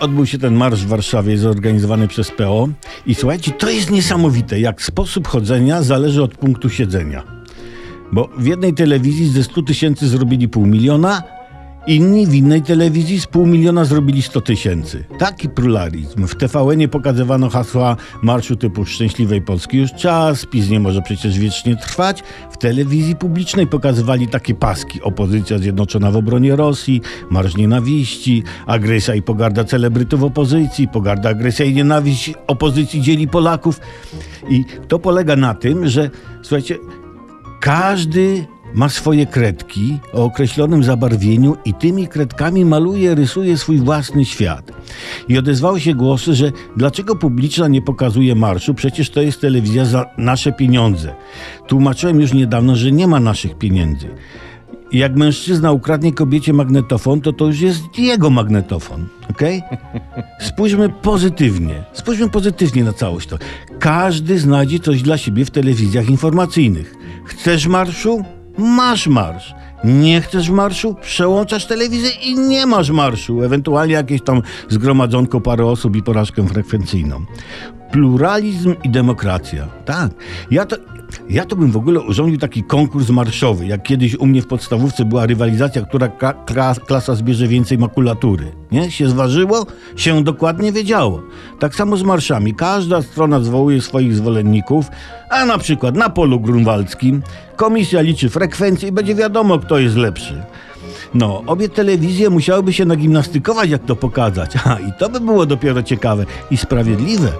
odbył się ten marsz w Warszawie zorganizowany przez PO i słuchajcie, to jest niesamowite, jak sposób chodzenia zależy od punktu siedzenia. Bo w jednej telewizji ze 100 tysięcy zrobili pół miliona, inni w innej telewizji z pół miliona zrobili 100 tysięcy. Taki pluralizm. W TVN-ie pokazywano hasła marszu typu Szczęśliwej Polski już czas, PiS nie może przecież wiecznie trwać. W telewizji publicznej pokazywali takie paski. Opozycja zjednoczona w obronie Rosji, marsz nienawiści, agresja i pogarda celebrytów opozycji, pogarda, agresja i nienawiść opozycji dzieli Polaków. I to polega na tym, że słuchajcie, każdy ma swoje kredki o określonym zabarwieniu i tymi kredkami maluje, rysuje swój własny świat. I odezwały się głosy, że dlaczego publiczna nie pokazuje marszu? Przecież to jest telewizja za nasze pieniądze. Tłumaczyłem już niedawno, że nie ma naszych pieniędzy. Jak mężczyzna ukradnie kobiecie magnetofon, to to już jest jego magnetofon. Okej? Spójrzmy pozytywnie. Spójrzmy pozytywnie na całość to. Każdy znajdzie coś dla siebie w telewizjach informacyjnych. Chcesz marszu? Masz marsz. Nie chcesz marszu? Przełączasz telewizję i nie masz marszu. Ewentualnie jakieś tam zgromadzonko parę osób i porażkę frekwencyjną. Pluralizm i demokracja. Tak. Ja to, ja to bym w ogóle urządził taki konkurs marszowy, jak kiedyś u mnie w podstawówce była rywalizacja, która klasa zbierze więcej makulatury. Nie? Się zważyło, się dokładnie wiedziało. Tak samo z marszami. Każda strona zwołuje swoich zwolenników, a na przykład na polu grunwaldzkim komisja liczy frekwencję i będzie wiadomo, kto jest lepszy. No, obie telewizje musiałyby się nagimnastykować, jak to pokazać. A, i to by było dopiero ciekawe i sprawiedliwe.